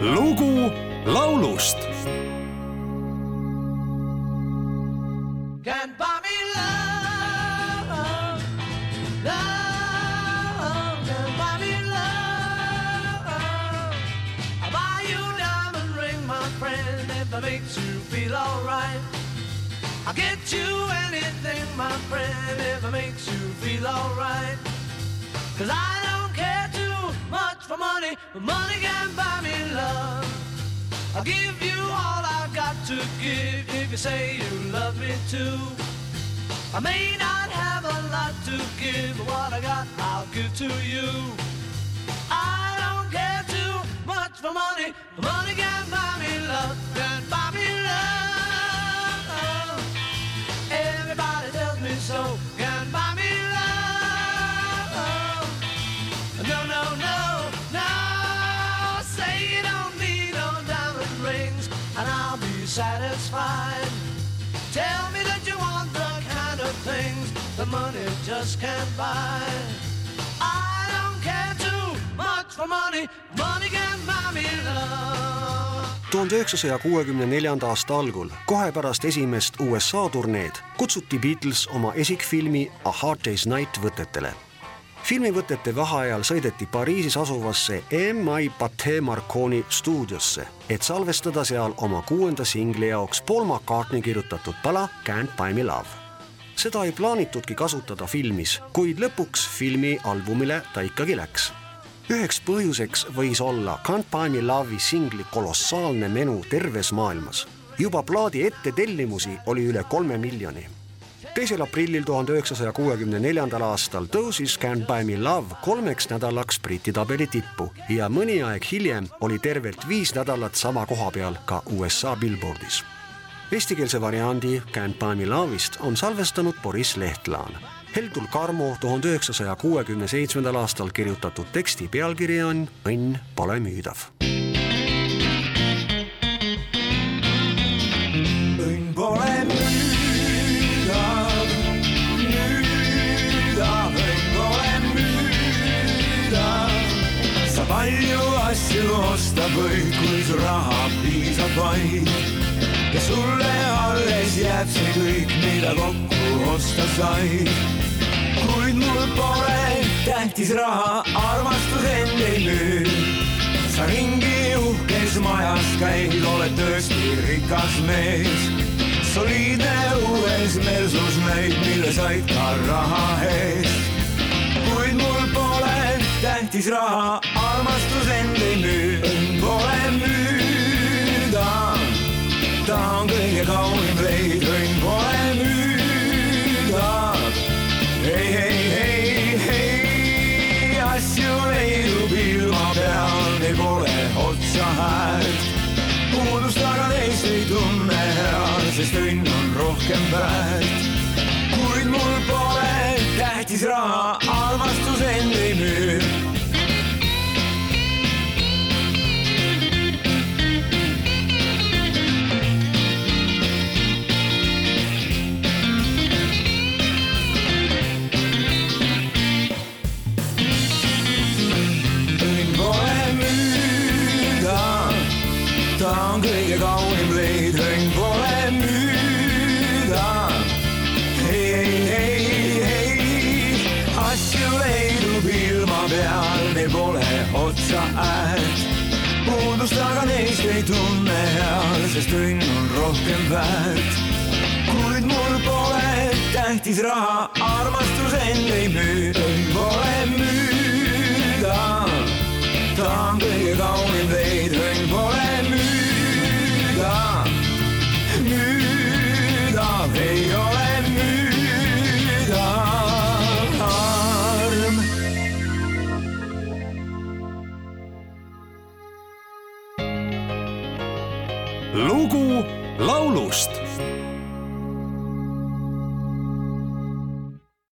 lugu laulust Can't buy me love, love, can't buy me love. I'll buy you a diamond ring, my friend, if it makes you feel alright. I'll get you anything, my friend, if it makes you feel alright. Cause I don't care too much for money, but money can buy me love. I'll give you all I've got to give if you say you love me too. I may not have a lot to give, but what I got I'll give to you. I don't care too much for money, but money can buy me love, can buy satisfied. Tell me that you want the kind of things that money just can't buy. I don't care too much for money, money can buy me love. tuhande üheksasaja kuuekümne neljanda aasta algul, kohe pärast esimest USA turneed, kutsuti Beatles oma esikfilmi A Hard Day's Night võtetele. Filmivõtete vaheajal sõideti Pariisis asuvasse M.I. Pathé Marconi stuudiosse, et salvestada seal oma kuuenda singli jaoks Paul McCartney kirjutatud pala Can't Buy Me Love seda ei plaanitudki kasutada filmis, kuid lõpuks filmialbumile ta ikkagi läks üheks põhjuseks võis olla Can't Buy Me Love'i singli kolossaalne menu terves maailmas. juba plaadi ettetellimusi oli üle kolme miljoni. Teisel aprillil tuhande üheksasaja kuuekümne neljandal aastal tõusis Can't Buy Me Love kolmeks nädalaks Briti tabeli tippu ja mõni aeg hiljem oli tervelt viis nädalat sama koha peal ka USA Billboardis Eestikeelse variandi Can't Buy Me Love'ist on salvestanud Boris Lehtlaan. Heldul Karmo tuhande üheksasaja kuuekümne seitsmendal aastal kirjutatud teksti pealkiri on Õnn pole müüdav. Asju osta võid, kui su raha piisab vaid. ja sulle alles jääb see kõik, mida kokku osta said. kuid mul pole tähtis raha, armastus end ei müü sa ringi uhkes majas käid, oled tõesti rikas mees. soliidne uues Mersus näid, mille said ka raha eest. kuid mul pole tähtis raha, on kõige kaunim leid, õnn pole müüdav. ei, ei, ei, ei, asju leidub ilma peal, neil pole otsa aga neist ei tunne head, sest õnn on rohkem väärt. kuid mul pole tähtis raha, ta on kõige kaunim leid, õnn pole müüdav. ei, ei, ei, ei, asju leidub ilma peal, neil pole otsa äärt. puudust aga neist ei tunne heal, sest õnn on rohkem väärt. kuid mul pole tähtis raha, armastus end ei müü, õnn pole müüdav ta on kõige kaunim leid, lugu laulust